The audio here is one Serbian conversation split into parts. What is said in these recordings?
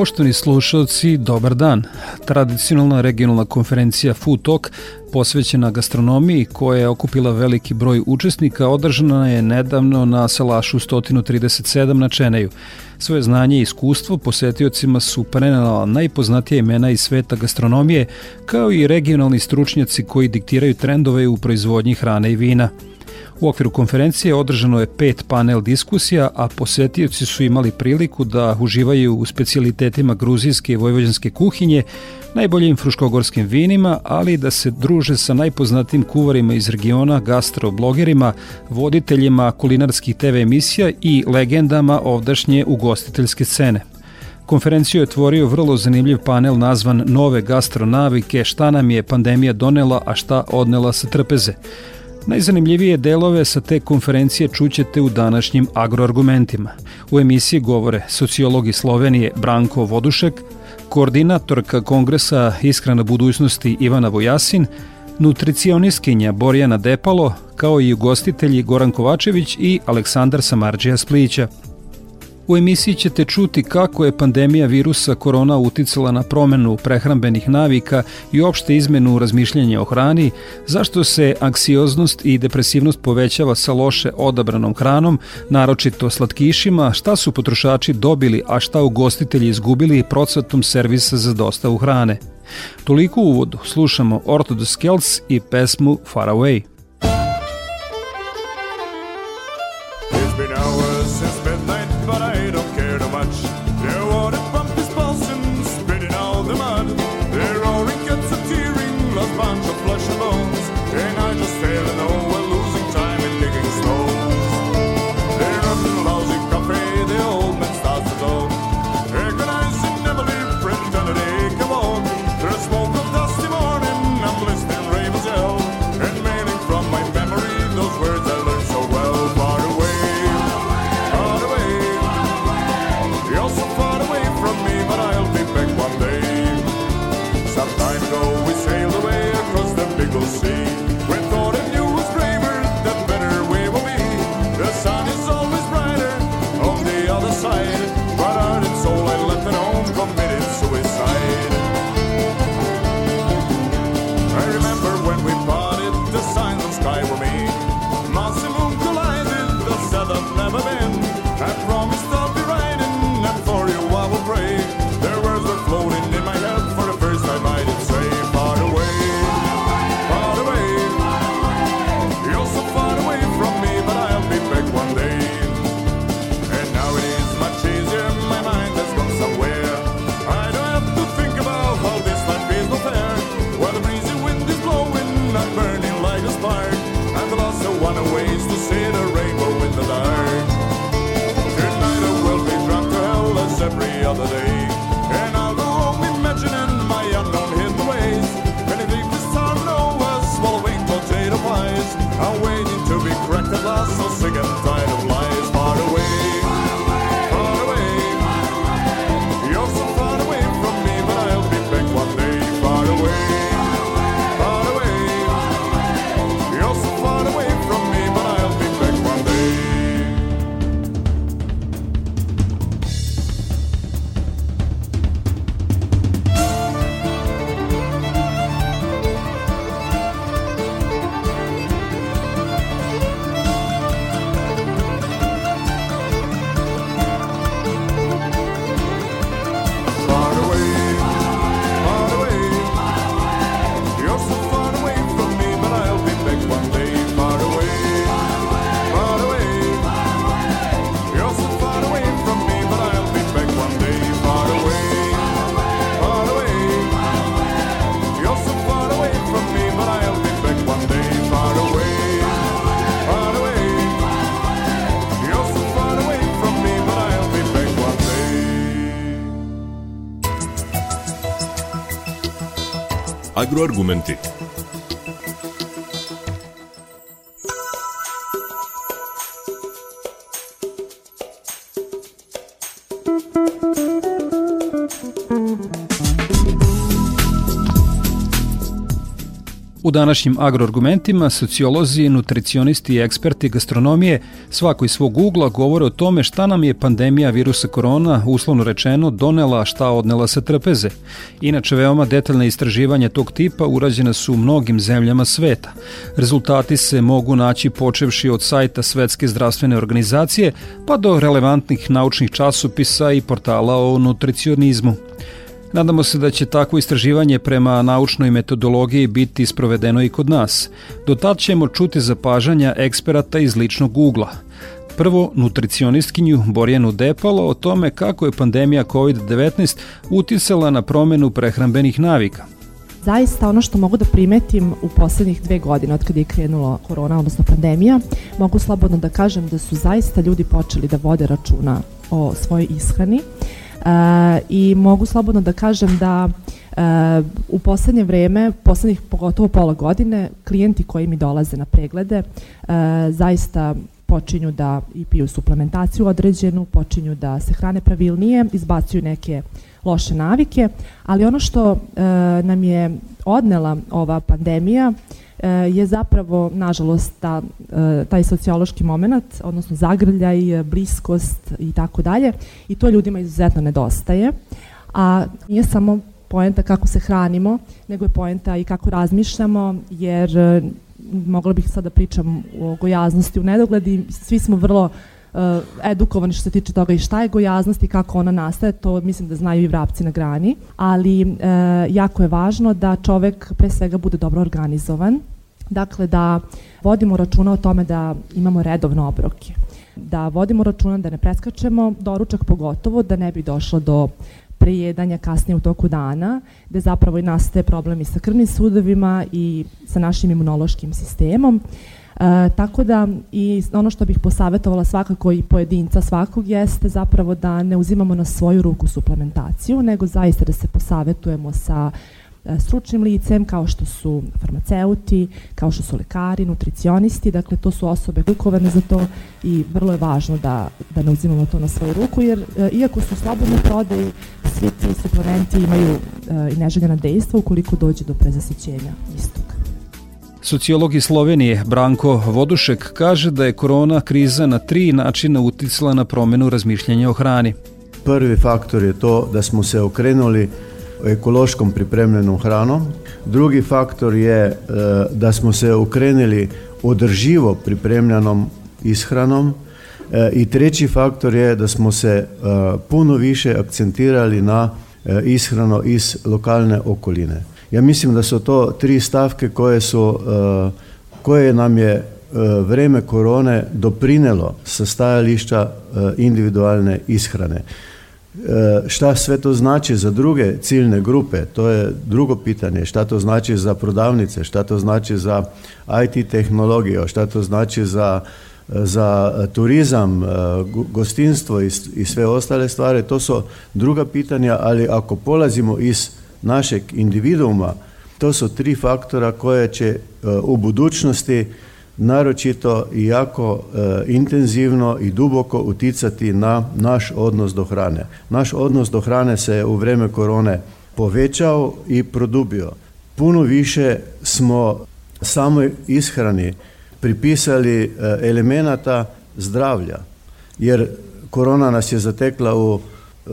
Poštovani slušalci, dobar dan. Tradicionalna regionalna konferencija Food Talk posvećena gastronomiji koja je okupila veliki broj učesnika održana je nedavno na Salašu 137 na Čeneju. Svoje znanje i iskustvo posetiocima su prenela najpoznatija imena iz sveta gastronomije, kao i regionalni stručnjaci koji diktiraju trendove u proizvodnji hrane i vina – U okviru konferencije održano je pet panel diskusija, a posetioci su imali priliku da uživaju u specijalitetima gruzijske i vojvođanske kuhinje, najboljim fruškogorskim vinima, ali da se druže sa najpoznatim kuvarima iz regiona, gastroblogerima, voditeljima kulinarskih TV emisija i legendama ovdašnje ugostiteljske scene. Konferenciju je otvorio vrlo zanimljiv panel nazvan Nove gastronavike, šta nam je pandemija donela, a šta odnela sa trpeze. Najzanimljivije delove sa te konferencije čućete u današnjim agroargumentima. U emisiji govore sociologi Slovenije Branko Vodušek, koordinatorka kongresa Iskrena budućnosti Ivana Vojasin, nutricionistkinja Borjana Depalo, kao i ugostitelji Goran Kovačević i Aleksandar Samarđija Splića – U emisiji ćete čuti kako je pandemija virusa korona uticala na promenu prehrambenih navika i opšte izmenu razmišljanja o hrani, zašto se anksioznost i depresivnost povećava sa loše odabranom hranom, naročito slatkišima, šta su potrošači dobili, a šta ugostitelji izgubili procentom servisa za dostavu hrane. Toliko u uvodu slušamo Orthodox Kelts i pesmu Far Away. time though we sailed away across the big old sea. agroargumenty. U današnjim agroargumentima sociolozi, nutricionisti i eksperti gastronomije svako iz svog ugla govore o tome šta nam je pandemija virusa korona, uslovno rečeno, donela, šta odnela sa trpeze. Inače, veoma detaljna istraživanja tog tipa urađena su u mnogim zemljama sveta. Rezultati se mogu naći počevši od sajta Svetske zdravstvene organizacije pa do relevantnih naučnih časopisa i portala o nutricionizmu. Nadamo se da će takvo istraživanje prema naučnoj metodologiji biti sprovedeno i kod nas. Do tad ćemo čuti zapažanja eksperata iz ličnog ugla. Prvo, nutricionistkinju Borjenu Depalo o tome kako je pandemija COVID-19 uticala na promenu prehrambenih navika. Zaista ono što mogu da primetim u poslednjih dve godine od kada je krenulo korona, odnosno pandemija, mogu slobodno da kažem da su zaista ljudi počeli da vode računa o svojoj ishrani i mogu slobodno da kažem da e, u poslednje vreme, poslednjih pogotovo pola godine, klijenti koji mi dolaze na preglede e, zaista počinju da i piju suplementaciju određenu, počinju da se hrane pravilnije, izbacuju neke loše navike, ali ono što e, nam je odnela ova pandemija je zapravo, nažalost, ta, e, taj sociološki moment, odnosno zagrljaj, bliskost i tako dalje i to ljudima izuzetno nedostaje, a nije samo poenta kako se hranimo, nego je poenta i kako razmišljamo, jer mogla bih sada da pričam o gojaznosti u nedogled i svi smo vrlo edukovani što se tiče toga i šta je gojaznost i kako ona nastaje, to mislim da znaju i vrapci na grani, ali uh, jako je važno da čovek pre svega bude dobro organizovan, dakle da vodimo računa o tome da imamo redovno obroke, da vodimo računa da ne preskačemo doručak pogotovo, da ne bi došlo do prejedanja kasnije u toku dana, gde zapravo i nastaje problemi sa krvnim sudovima i sa našim imunološkim sistemom. E, tako da i ono što bih posavetovala svakako i pojedinca svakog jeste zapravo da ne uzimamo na svoju ruku suplementaciju, nego zaista da se posavetujemo sa e, stručnim licem kao što su farmaceuti, kao što su lekari, nutricionisti, dakle to su osobe kukovane za to i vrlo je važno da, da ne uzimamo to na svoju ruku jer e, iako su slobodne prodaje, svi ti suplementi imaju e, i neželjena dejstva ukoliko dođe do prezasićenja istog. Sociolog iz Slovenije Branko Vodušek kaže da je korona kriza na tri načina uticala na promenu razmišljanja o hrani. Prvi faktor je to da smo se okrenuli ekološkom pripremljenom hranom. Drugi faktor je e, da smo se okrenuli održivo pripremljenom ishranom. E, I treći faktor je da smo se e, puno više akcentirali na ishrano iz lokalne okoline. Ja mislim da su to tri stavke koje su, e, koje nam je e, vreme korone doprinelo sa stajališta e, individualne ishrane. Šta sve to znači za druge ciljne grupe, to je drugo pitanje. Šta to znači za prodavnice, šta to znači za IT tehnologiju, šta to znači za, za turizam, gostinstvo i sve ostale stvari, to su druga pitanja, ali ako polazimo iz našeg individuuma, to su tri faktora koje će e, u budućnosti naročito i jako e, intenzivno i duboko uticati na naš odnos do hrane. Naš odnos do hrane se u vreme korone povećao i produbio. Puno više smo samoj ishrani pripisali e, elemenata zdravlja, jer korona nas je zatekla u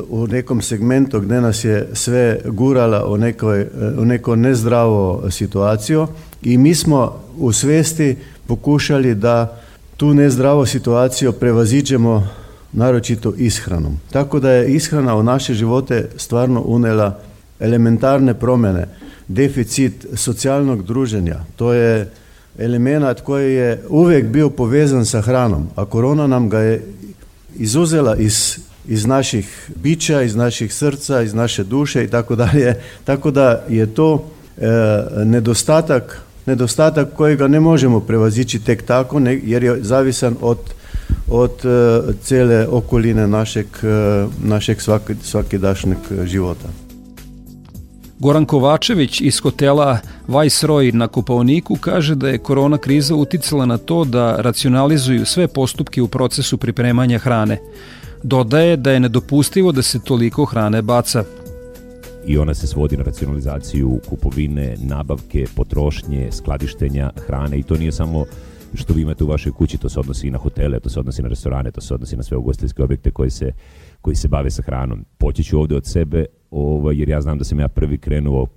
u nekom segmentu gde nas je sve gurala u, nekoj, u neko nezdravo situaciju i mi smo u svesti pokušali da tu nezdravo situaciju prevaziđemo naročito ishranom. Tako da je ishrana u naše živote stvarno unela elementarne promene, deficit socijalnog druženja, to je element koji je uvek bio povezan sa hranom, a korona nam ga je izuzela iz iz naših bića, iz naših srca, iz naše duše i tako dalje. Tako da je to e, nedostatak nedostatak kojega ne možemo prevazići tek tako, ne, jer je zavisan od, od e, cele okoline našeg, e, našeg svaki, svakidašnjeg života. Goran Kovačević iz hotela Viceroy na Kopaoniku kaže da je korona kriza uticala na to da racionalizuju sve postupke u procesu pripremanja hrane. Dodaje da je nedopustivo da se toliko hrane baca. I ona se svodi na racionalizaciju kupovine, nabavke, potrošnje, skladištenja hrane i to nije samo što vi imate u vašoj kući, to se odnosi i na hotele, to se odnosi na restorane, to se odnosi na sve ugostiteljske objekte koji se, koji se bave sa hranom. Poći ću ovde od sebe, ovaj, jer ja znam da sam ja prvi krenuo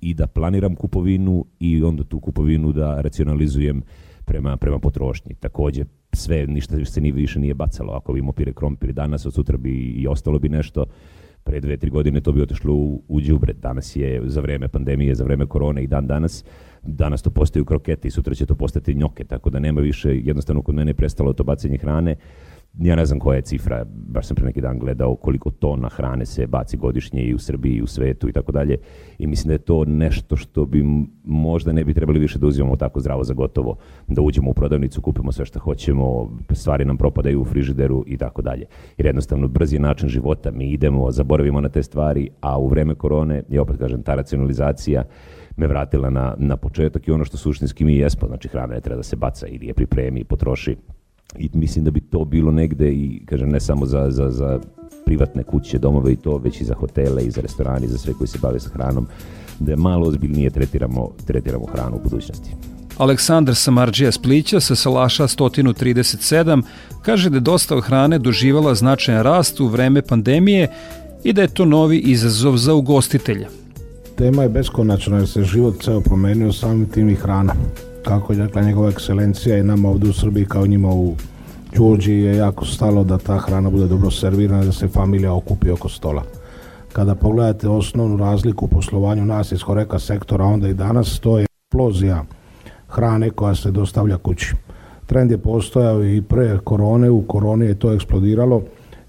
i da planiram kupovinu i onda tu kupovinu da racionalizujem prema, prema potrošnji. Takođe, sve, ništa se ni više nije bacalo. Ako bi pire krompir danas, od sutra bi i ostalo bi nešto, pre dve, tri godine to bi otišlo u, u džubre. Danas je za vreme pandemije, za vreme korone i dan danas, danas to postaju krokete i sutra će to postati njoke, tako da nema više, jednostavno kod mene je prestalo to bacanje hrane, ja ne znam koja je cifra, baš sam pre neki dan gledao koliko tona hrane se baci godišnje i u Srbiji i u svetu i tako dalje i mislim da je to nešto što bi možda ne bi trebali više da uzimamo tako zdravo za gotovo, da uđemo u prodavnicu, kupimo sve što hoćemo, stvari nam propadaju u frižideru i tako dalje. Jer jednostavno brzi način života, mi idemo, zaboravimo na te stvari, a u vreme korone, ja opet kažem, ta racionalizacija me vratila na, na početak i ono što suštinski mi jesmo, znači hrana ne treba da se baca ili je pripremi potroši i mislim da bi to bilo negde i kažem ne samo za, za, za privatne kuće, domove i to, već i za hotele i za restorani, za sve koji se bave sa hranom, da malo ozbiljnije tretiramo, tretiramo hranu u budućnosti. Aleksandar Samarđija Splića sa Salaša 137 kaže da je dosta hrane doživala značajan rast u vreme pandemije i da je to novi izazov za ugostitelja. Tema je beskonačna jer se život ceo promenio samim tim i hrana kako je rekla njegova ekscelencija i nama ovde u Srbiji kao njima u Đurđi je jako stalo da ta hrana bude dobro servirana, da se familija okupi oko stola. Kada pogledate osnovnu razliku u poslovanju nas iz Horeka sektora, onda i danas to je eksplozija hrane koja se dostavlja kući. Trend je postojao i pre korone, u koroni je to eksplodiralo.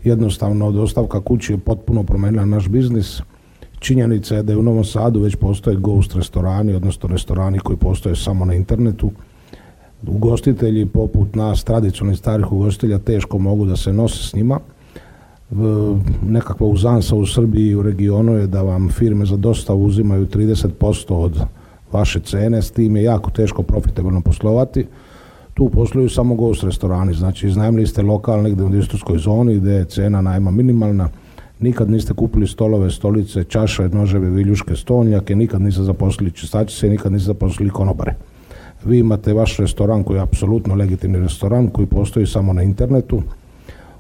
Jednostavno, dostavka kući je potpuno promenila naš biznis Činjenica je da je u Novom Sadu već postoje ghost restorani, odnosno restorani koji postoje samo na internetu. Ugostitelji poput nas, tradicionalnih starih ugostitelja, teško mogu da se nose s njima. Nekakva uzansa u Srbiji i u regionu je da vam firme za dostavu uzimaju 30% od vaše cene, s tim je jako teško profitabilno poslovati. Tu posluju samo gost restorani, znači iznajmili ste lokal negde u industrijskoj zoni gde je cena najma minimalna, nikad niste kupili stolove, stolice, čaše, noževe, viljuške, stolnjake, nikad niste zaposlili čistačice, nikad niste zaposlili konobare. Vi imate vaš restoran koji je apsolutno legitimni restoran koji postoji samo na internetu.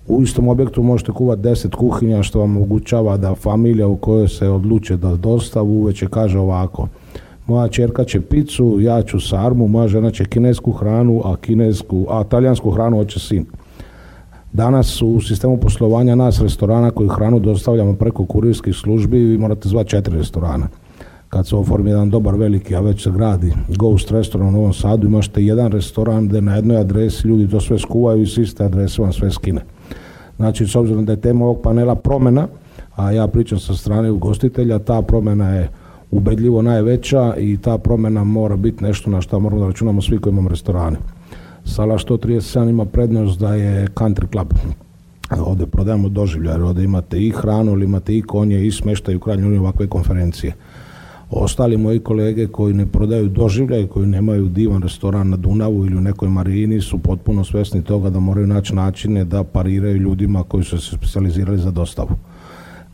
U istom objektu možete kuvati 10 kuhinja što vam omogućava da familija u kojoj se odluče da dostavu uveće kaže ovako moja čerka će picu, ja ću sarmu, moja žena će kinesku hranu, a kinesku, a talijansku hranu hoće sin. Danas u sistemu poslovanja nas restorana koji hranu dostavljamo preko kurirskih službi vi morate zvati četiri restorana. Kad se oformi jedan dobar veliki, a već se gradi Ghost restoran u Novom Sadu, imašte jedan restoran gde na jednoj adresi ljudi to sve skuvaju i s iste adrese vam sve skine. Znači, s obzirom da je tema ovog panela promena, a ja pričam sa strane ugostitelja, ta promena je ubedljivo najveća i ta promena mora biti nešto na što moramo da računamo svi koji imamo restorane. Sala 137 ima prednost da je country club. Ovde prodajemo doživljaje, ovde imate i hranu, ali imate i konje, i smeštaju u krajnjoj ovakve konferencije. Ostali moji kolege koji ne prodaju doživljaje, koji nemaju divan restoran na Dunavu ili u nekoj marini su potpuno svesni toga da moraju naći načine da pariraju ljudima koji su se specializirali za dostavu.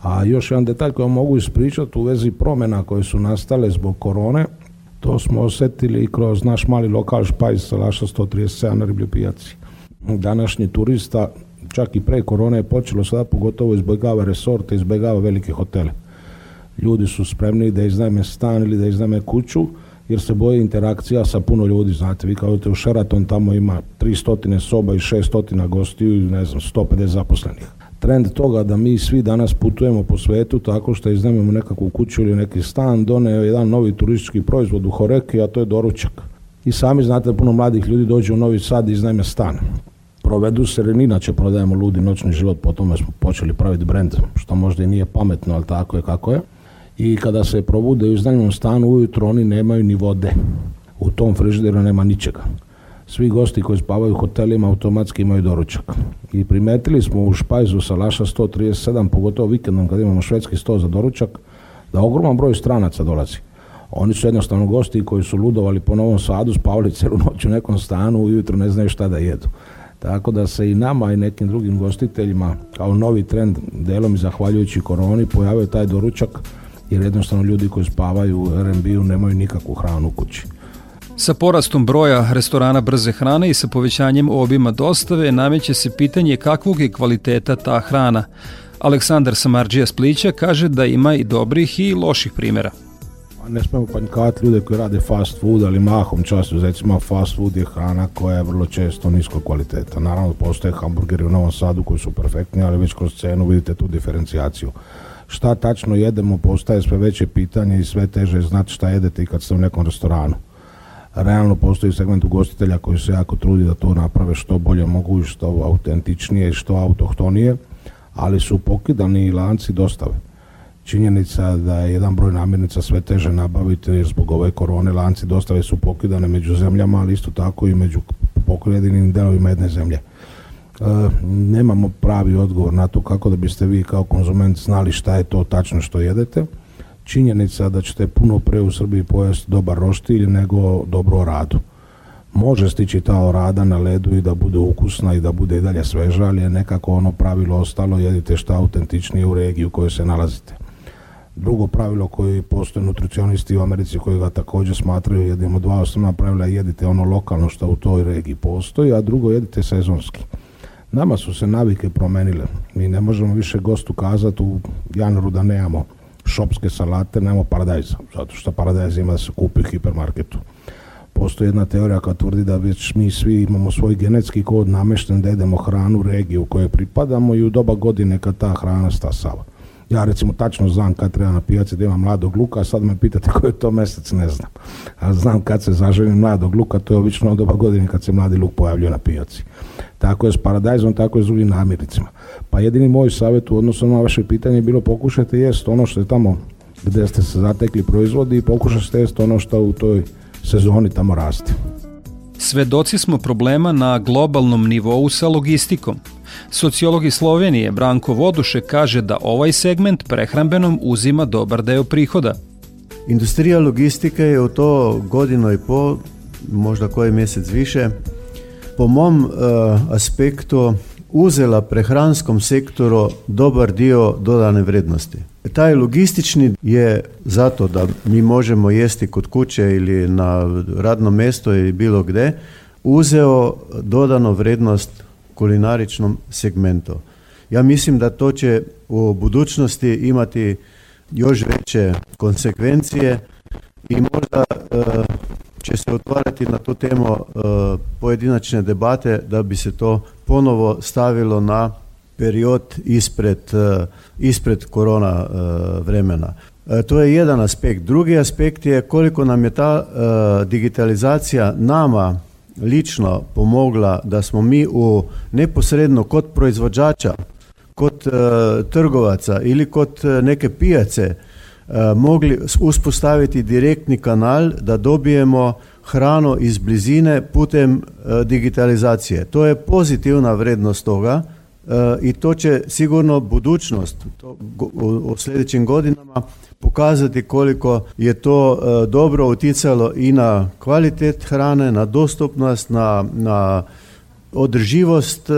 A još jedan detalj koji mogu ispričati u vezi promena koje su nastale zbog korone, To smo osetili kroz naš mali lokal Špajz sa Laša 137 na Riblju pijaci. Današnji turista, čak i pre korone je počelo sada pogotovo izbjegava resorte, izbjegava velike hotele. Ljudi su spremni da iznajme stan ili da iznajme kuću, jer se boje interakcija sa puno ljudi, znate, vi kao u Sheraton tamo ima 300 soba i 600 gostiju i ne znam, 150 zaposlenih trend toga da mi svi danas putujemo po svetu tako što iznajmimo nekakvu kuću ili neki stan, doneo jedan novi turistički proizvod u Horeki, a to je doručak. I sami znate da puno mladih ljudi dođe u Novi Sad i iznajme stan. Provedu se, jer inače prodajemo ludi noćni život, po tome smo počeli praviti brend, što možda i nije pametno, ali tako je kako je. I kada se probude u iznajmljenom stanu ujutro, oni nemaju ni vode. U tom frižideru nema ničega svi gosti koji spavaju u hotelima automatski imaju doručak. I primetili smo u špajzu sa Laša 137, pogotovo vikendom kad imamo švedski sto za doručak, da ogroman broj stranaca dolazi. Oni su jednostavno gosti koji su ludovali po Novom Sadu, spavali celu noć u nekom stanu, ujutro ne znaju šta da jedu. Tako da se i nama i nekim drugim gostiteljima kao novi trend, delom i zahvaljujući koroni, pojavio taj doručak, jer jednostavno ljudi koji spavaju u R&B-u nemaju nikakvu hranu u kući. Sa porastom broja restorana brze hrane i sa povećanjem obima dostave nameće se pitanje kakvog je kvaliteta ta hrana. Aleksandar Samarđija Splića kaže da ima i dobrih i loših primjera. Ne smemo panjkavati ljude koji rade fast food, ali mahom často, recimo fast food je hrana koja je vrlo često nisko kvaliteta. Naravno, postoje hamburgeri u Novom Sadu koji su perfektni, ali već kroz cenu vidite tu diferencijaciju. Šta tačno jedemo postaje sve veće pitanje i sve teže znati šta jedete i kad ste u nekom restoranu realno postoji segment ugostitelja koji se jako trudi da to naprave što bolje mogu i što autentičnije i što autohtonije, ali su pokidani lanci dostave. Činjenica da je jedan broj namirnica sve teže nabaviti jer zbog ove korone lanci dostave su pokidane među zemljama, ali isto tako i među pokojedinim delovima jedne zemlje. E, nemamo pravi odgovor na to kako da biste vi kao konzument znali šta je to tačno što jedete činjenica da ćete puno pre u Srbiji pojesti dobar roštilj nego dobro radu. Može stići ta orada na ledu i da bude ukusna i da bude i dalje sveža, ali je nekako ono pravilo ostalo, jedite šta autentičnije u regiji u kojoj se nalazite. Drugo pravilo koje postoje nutricionisti u Americi koji ga također smatraju jednim dva osnovna pravila jedite ono lokalno što u toj regiji postoji, a drugo jedite sezonski. Nama su se navike promenile. Mi ne možemo više gostu kazati u januaru da nemamo šopske salate, nemamo paradajza, zato što paradajz ima da se kupi u hipermarketu. Postoji jedna teorija koja tvrdi da već mi svi imamo svoj genetski kod namešten da jedemo hranu regiju u kojoj pripadamo i u doba godine kad ta hrana stasava. Ja recimo tačno znam kad treba na pijaci da imam mladog luka, a sad me pitate koji je to mjesec, ne znam. A znam kad se zaželim mladog luka, to je obično doba godine kad se mladi luk pojavljuje na pijaci. Tako je s paradajzom, tako je s drugim namirnicama. Pa jedini moj savjet u odnosu na vaše pitanje bilo pokušajte jest ono što je tamo gdje ste se zatekli proizvodi i pokušajte jest ono što u toj sezoni tamo raste. Svedoci smo problema na globalnom nivou sa logistikom. Sociolog iz Slovenije Branko Voduše kaže da ovaj segment prehrambenom uzima dobar deo prihoda. Industrija logistike je u to godinu i pol, možda koji mjesec više, po mom uh, aspektu uzela prehranskom sektoru dobar dio dodane vrednosti. Taj logistični je zato da mi možemo jesti kod kuće ili na radnom mjestu ili bilo gdje, uzeo dodano vrednost kulinaričnom segmentu. Ja mislim da to će u budućnosti imati još veće konsekvencije i možda e, će se otvarati na tu temu e, pojedinačne debate da bi se to ponovo stavilo na period ispred, e, ispred korona vremena. To je jedan aspekt. Drugi aspekt je koliko nam je ta digitalizacija nama lično pomogla da smo mi u neposredno kod proizvođača, kod trgovaca ili kod neke pijace mogli uspostaviti direktni kanal da dobijemo hranu iz blizine putem digitalizacije. To je pozitivna vrednost toga i to će sigurno budućnost u sljedećim godinama pokazati koliko je to e, dobro utjecalo i na kvalitet hrane, na dostupnost, na, na održivost e,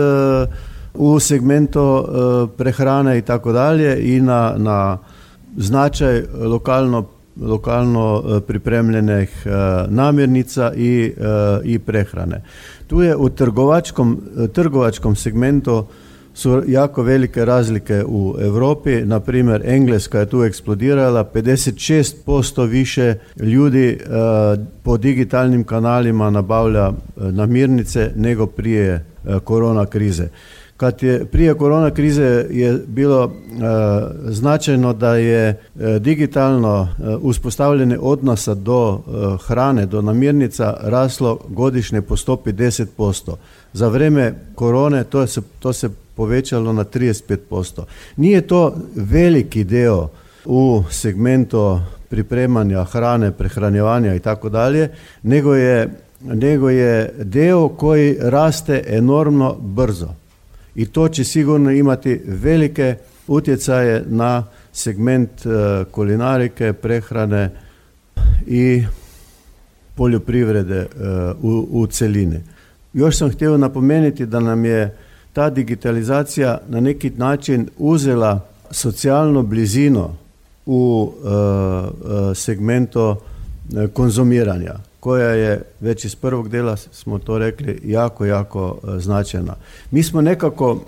u segmentu e, prehrane i tako dalje i na, na značaj lokalno lokalno pripremljenih namirnica i, i prehrane. Tu je u trgovačkom, trgovačkom segmentu su jako velike razlike u Europi. Na primjer, Engleska je tu eksplodirala, 56% više ljudi e, po digitalnim kanalima nabavlja e, namirnice nego prije e, korona krize. Kad je prije korona krize je bilo značajno da je digitalno uspostavljene odnosa do hrane, do namirnica raslo godišnje po stopi 10%. Za vrijeme korone to se, to se povećalo na 35%. Nije to veliki deo u segmentu pripremanja hrane, prehranjevanja i tako dalje, nego je, nego je deo koji raste enormno brzo. I to će sigurno imati velike utjecaje na segment kulinarike, prehrane i poljoprivrede u, u celini. Još sam htio napomenuti da nam je ta digitalizacija na neki način uzela socijalno blizino u uh, segmentu konzumiranja koja je već iz prvog dela smo to rekli jako, jako značajna. Mi smo nekako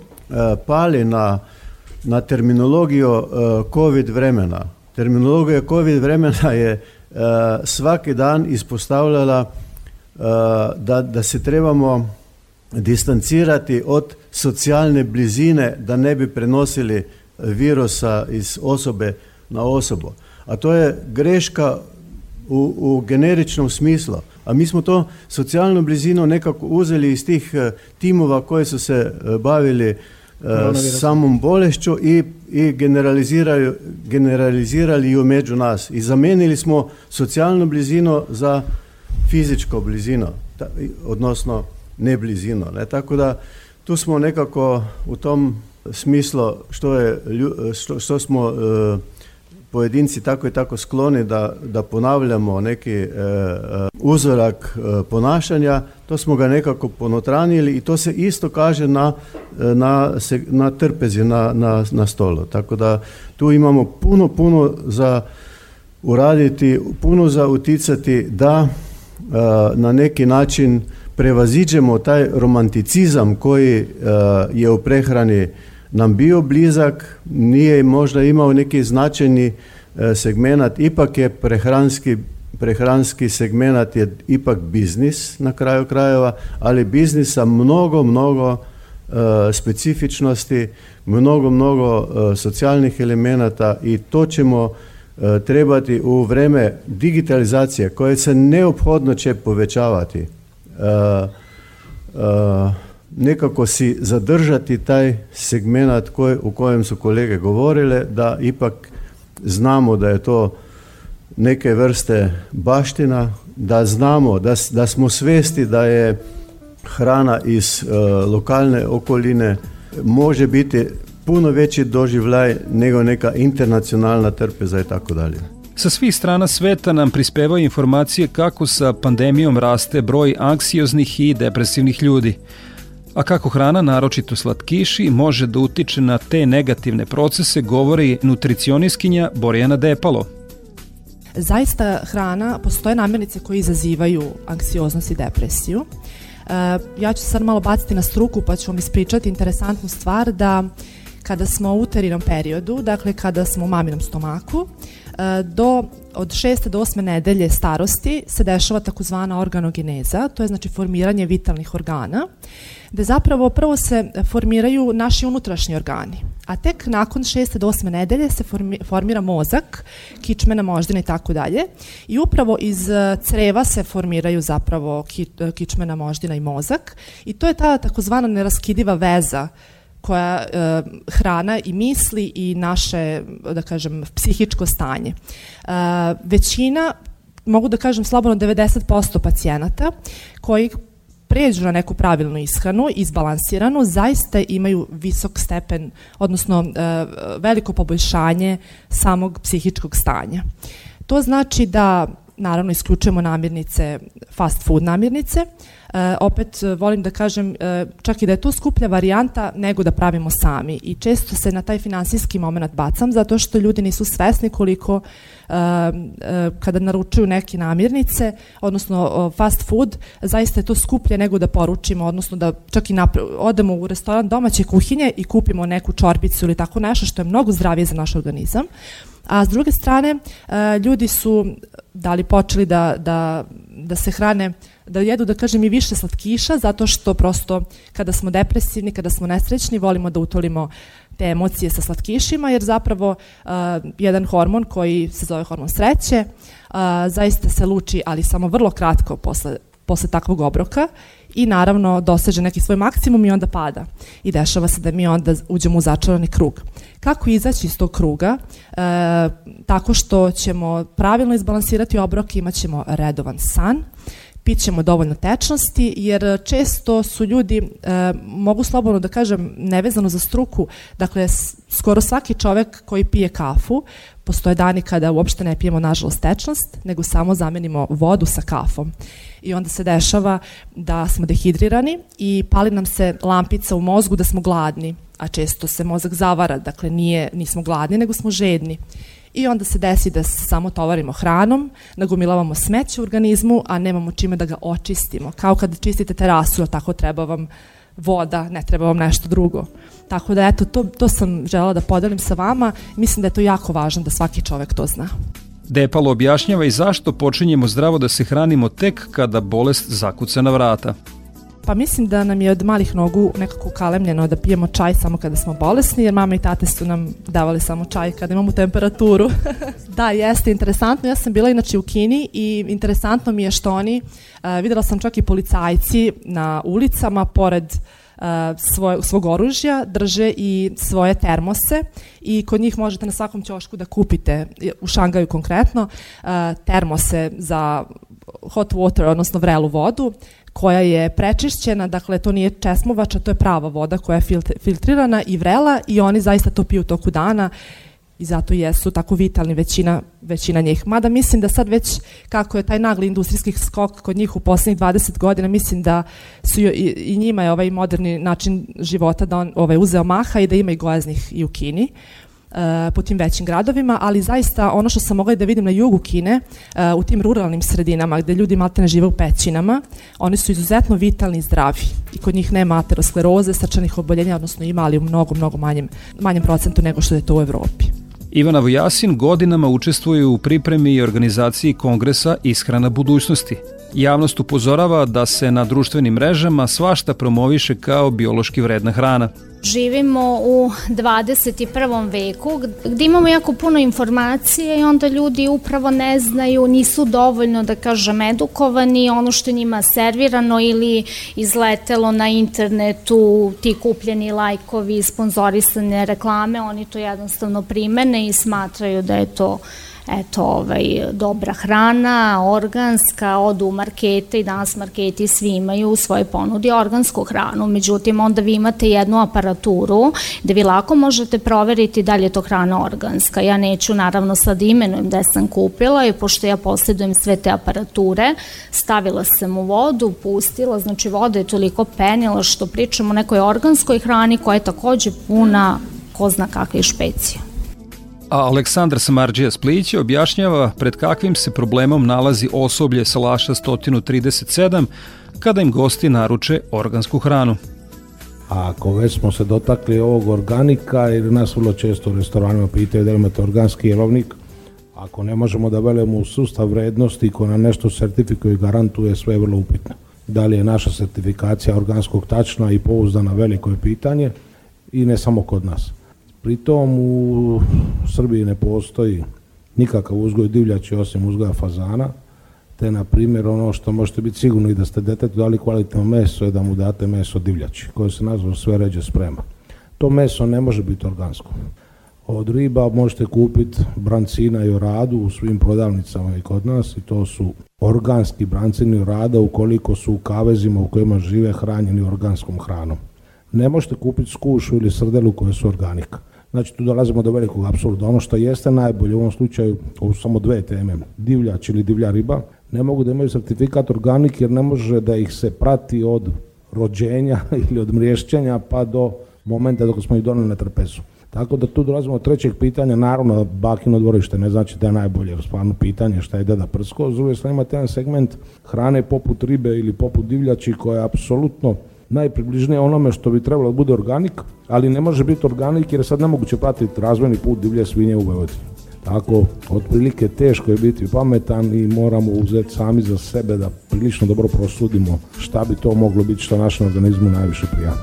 pali na, na terminologiju COVID vremena. Terminologija COVID vremena je svaki dan ispostavljala da, da se trebamo distancirati od socijalne blizine da ne bi prenosili virusa iz osobe na osobu. A to je greška u, u generičnom smislu. A mi smo to socijalnu blizinu nekako uzeli iz tih timova koji su se bavili samom bolešću i, i generalizirali, generalizirali ju među nas. I zamenili smo socijalnu blizinu za fizičko blizino, odnosno ne blizino. Ne? Tako da tu smo nekako u tom smislu što, je, što, što smo e, pojedinci tako i tako skloni da, da ponavljamo neki e, e, uzorak e, ponašanja, to smo ga nekako ponotranili i to se isto kaže na, na, na trpezi, na, na, na stolu. Tako da tu imamo puno, puno za uraditi, puno za uticati da na neki način prevaziđemo taj romanticizam koji je u prehrani nam bio blizak, nije možda imao neki značajni segmenat, ipak je prehranski prehranski segmenat je ipak biznis na kraju krajeva, ali biznis sa mnogo, mnogo specifičnosti, mnogo, mnogo socijalnih elemenata i to ćemo trebati u vreme digitalizacije koje se neophodno će povećavati nekako si zadržati taj segmenat koj, u kojem su kolege govorile da ipak znamo da je to neke vrste baština, da znamo, da, da smo svesti da je hrana iz uh, lokalne okoline može biti puno veći doživljaj nego neka internacionalna trpeza i tako dalje. Sa svih strana sveta nam prispevaju informacije kako sa pandemijom raste broj anksioznih i depresivnih ljudi a kako hrana, naročito slatkiši, može da utiče na te negativne procese, govori nutricioniskinja Borjana Depalo. Zaista hrana, postoje namirnice koje izazivaju anksioznost i depresiju. E, ja ću sad malo baciti na struku pa ću vam ispričati interesantnu stvar da kada smo u uterinom periodu, dakle kada smo u maminom stomaku, e, do od 6. do 8. nedelje starosti se dešava takozvana organogeneza, to je znači formiranje vitalnih organa gde zapravo prvo se formiraju naši unutrašnji organi, a tek nakon 6. do 8. nedelje se formi, formira mozak, kičmena moždina i tako dalje. I upravo iz e, creva se formiraju zapravo ki, e, kičmena moždina i mozak i to je ta takozvana neraskidiva veza koja e, hrana i misli i naše, da kažem, psihičko stanje. E, većina mogu da kažem slobodno 90% pacijenata koji pređu na neku pravilnu ishranu, izbalansiranu, zaista imaju visok stepen, odnosno e, veliko poboljšanje samog psihičkog stanja. To znači da naravno isključujemo namirnice, fast food namirnice, E, opet e, volim da kažem e, čak i da je to skuplja varijanta nego da pravimo sami i često se na taj finansijski moment bacam zato što ljudi nisu svesni koliko e, e, kada naručuju neke namirnice, odnosno fast food, zaista je to skuplje nego da poručimo, odnosno da čak i odemo u restoran domaće kuhinje i kupimo neku čorbicu ili tako nešto što je mnogo zdravije za naš organizam. A s druge strane, ljudi su da li počeli da, da, da se hrane da jedu, da kažem, i više slatkiša, zato što prosto kada smo depresivni, kada smo nesrećni, volimo da utolimo te emocije sa slatkišima, jer zapravo uh, jedan hormon koji se zove hormon sreće, uh, zaista se luči, ali samo vrlo kratko posle, posle takvog obroka i naravno doseže neki svoj maksimum i onda pada. I dešava se da mi onda uđemo u začarani krug. Kako izaći iz tog kruga? E, tako što ćemo pravilno izbalansirati obrok, imat ćemo redovan san, pićemo dovoljno tečnosti, jer često su ljudi, e, mogu slobodno da kažem, nevezano za struku, dakle, skoro svaki čovek koji pije kafu, postoje dani kada uopšte ne pijemo, nažalost, tečnost, nego samo zamenimo vodu sa kafom. I onda se dešava da smo dehidrirani i pali nam se lampica u mozgu da smo gladni, a često se mozak zavara, dakle nije, nismo gladni, nego smo žedni i onda se desi da se samo tovarimo hranom, nagomilavamo smeće u organizmu, a nemamo čime da ga očistimo. Kao kad čistite terasu, tako treba vam voda, ne treba vam nešto drugo. Tako da eto, to, to sam žela da podelim sa vama. Mislim da je to jako važno da svaki čovek to zna. Depalo objašnjava i zašto počinjemo zdravo da se hranimo tek kada bolest zakuca na vrata. Pa mislim da nam je od malih nogu nekako kalemljeno da pijemo čaj samo kada smo bolesni, jer mama i tate su nam davali samo čaj kada imamo temperaturu. da, jeste interesantno. Ja sam bila inače u Kini i interesantno mi je što oni, uh, videla sam čak i policajci na ulicama, pored uh, svoj, svog oružja, drže i svoje termose i kod njih možete na svakom ćošku da kupite, u Šangaju konkretno, uh, termose za hot water, odnosno vrelu vodu, koja je prečišćena, dakle to nije česmovača, to je prava voda koja je filtrirana i vrela i oni zaista to piju toku dana i zato jesu tako vitalni većina, većina njih. Mada mislim da sad već kako je taj nagli industrijski skok kod njih u poslednjih 20 godina, mislim da su i, i njima je ovaj moderni način života da on ovaj, uzeo maha i da ima i gojaznih i u Kini. Eh, po tim većim gradovima, ali zaista ono što sam mogla da vidim na jugu Kine, eh, u tim ruralnim sredinama gde ljudi ne žive u pećinama, oni su izuzetno vitalni i zdravi i kod njih nema ateroskleroze, srčanih oboljenja, odnosno ima, ali u mnogo, mnogo manjem, manjem procentu nego što je to u Evropi. Ivana Vujasin godinama učestvuje u pripremi i organizaciji kongresa Ishrana budućnosti. Javnost upozorava da se na društvenim mrežama svašta promoviše kao biološki vredna hrana. Živimo u 21. veku gde imamo jako puno informacije i onda ljudi upravo ne znaju, nisu dovoljno, da kažem, edukovani, ono što njima servirano ili izletelo na internetu, ti kupljeni lajkovi, sponzorisane reklame, oni to jednostavno primene i smatraju da je to eto, ovaj, dobra hrana, organska, odu u markete i danas marketi svi imaju u svojoj ponudi organsku hranu, međutim onda vi imate jednu aparaturu gde vi lako možete proveriti da li je to hrana organska. Ja neću naravno sad imenujem da sam kupila i pošto ja posjedujem sve te aparature, stavila sam u vodu, pustila, znači voda je toliko penila što pričamo o nekoj organskoj hrani koja je takođe puna ko zna kakve špecije a Aleksandar Samarđija Splić objašnjava pred kakvim se problemom nalazi osoblje Salaša 137 kada im gosti naruče organsku hranu. A ako već smo se dotakli ovog organika, jer nas vrlo često u restoranima pitaju da imate organski jelovnik, ako ne možemo da velimo u sustav vrednosti ko na nešto sertifikuje i garantuje, sve je vrlo upitno. Da li je naša sertifikacija organskog tačna i pouzdana veliko je pitanje i ne samo kod nas. Pritom u Srbiji ne postoji nikakav uzgoj divljači osim uzgoja fazana, te na primjer ono što možete biti sigurni i da ste detetu dali kvalitetno meso je da mu date meso divljači, koje se nazva sve ređe sprema. To meso ne može biti organsko. Od riba možete kupiti brancina i oradu u svim prodavnicama i kod nas i to su organski brancini orada ukoliko su u kavezima u kojima žive hranjeni organskom hranom. Ne možete kupiti skušu ili srdelu koje su organika. Znači tu dolazimo do velikog apsurda. Ono što jeste najbolje u ovom slučaju, ovo su samo dve teme, divljač ili divlja riba, ne mogu da imaju sertifikat organik jer ne može da ih se prati od rođenja ili od mriješćenja pa do momenta dok smo ih doneli na trpezu. Tako da tu dolazimo od trećeg pitanja, naravno bakino dvorište ne znači da je najbolje, stvarno pitanje šta je deda prsko, s druge imate jedan segment hrane poput ribe ili poput divljači koja je apsolutno najpribližnije onome što bi trebalo da bude organik, ali ne može biti organik jer je sad nemoguće pratiti razvojni put divlje svinje u Vojvodini. Tako, otprilike teško je biti pametan i moramo uzeti sami za sebe da prilično dobro prosudimo šta bi to moglo biti što našem organizmu najviše prija.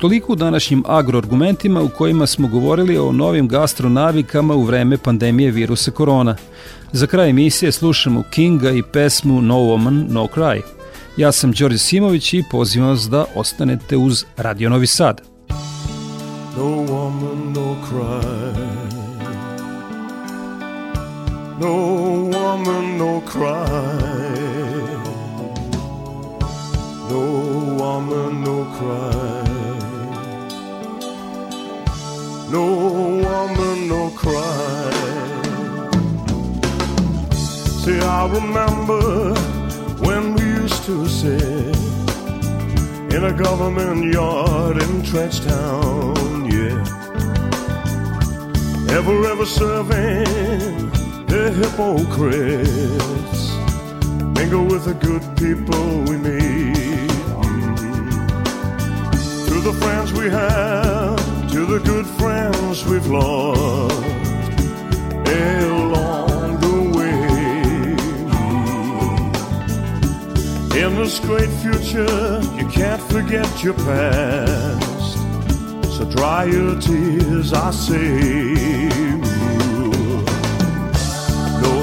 Toliko u današnjim agroargumentima u kojima smo govorili o novim gastronavikama u vreme pandemije virusa korona. Za kraj emisije slušamo Kinga i pesmu No Woman, No Cry – Ja sam Đorđe Simović i pozivam vas da ostanete uz Radio Novi Sad. No woman, no cry No woman, no cry No woman, no cry. No woman, no cry. See, I remember to sit in a government yard in Trenchtown, yeah. Ever, ever serving the hypocrites. Mingle with the good people we meet. To the friends we have, to the good friends we've lost this great future, you can't forget your past. So dry your tears, I say. No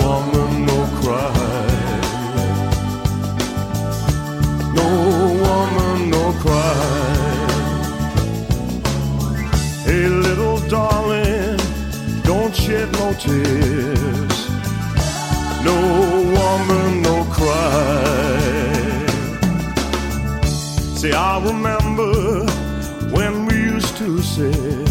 woman, no cry. No woman, no cry. Hey, little darling, don't shed no tears. No woman, no cry. See, I remember when we used to sit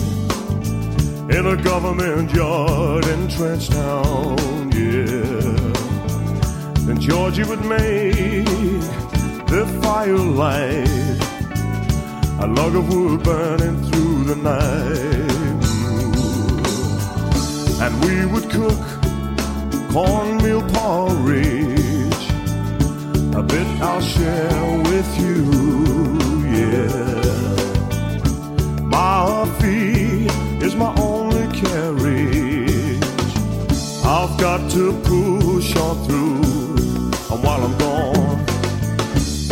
in a government yard in Trenchtown, yeah. Then Georgie would make the firelight, a log of wood burning through the night. And we would cook cornmeal porridge, a bit I'll share with you, got to push on through. And while I'm gone,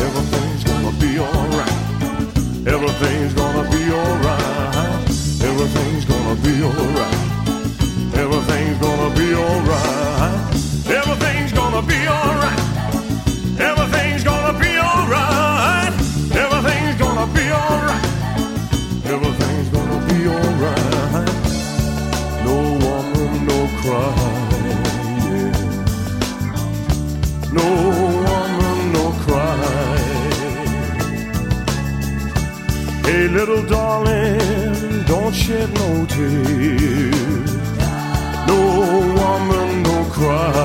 everything's gonna be alright. Everything's gonna be alright. Everything's gonna be alright. Everything's gonna be alright. Everything's gonna be alright. Shed no tears. No woman, no cry.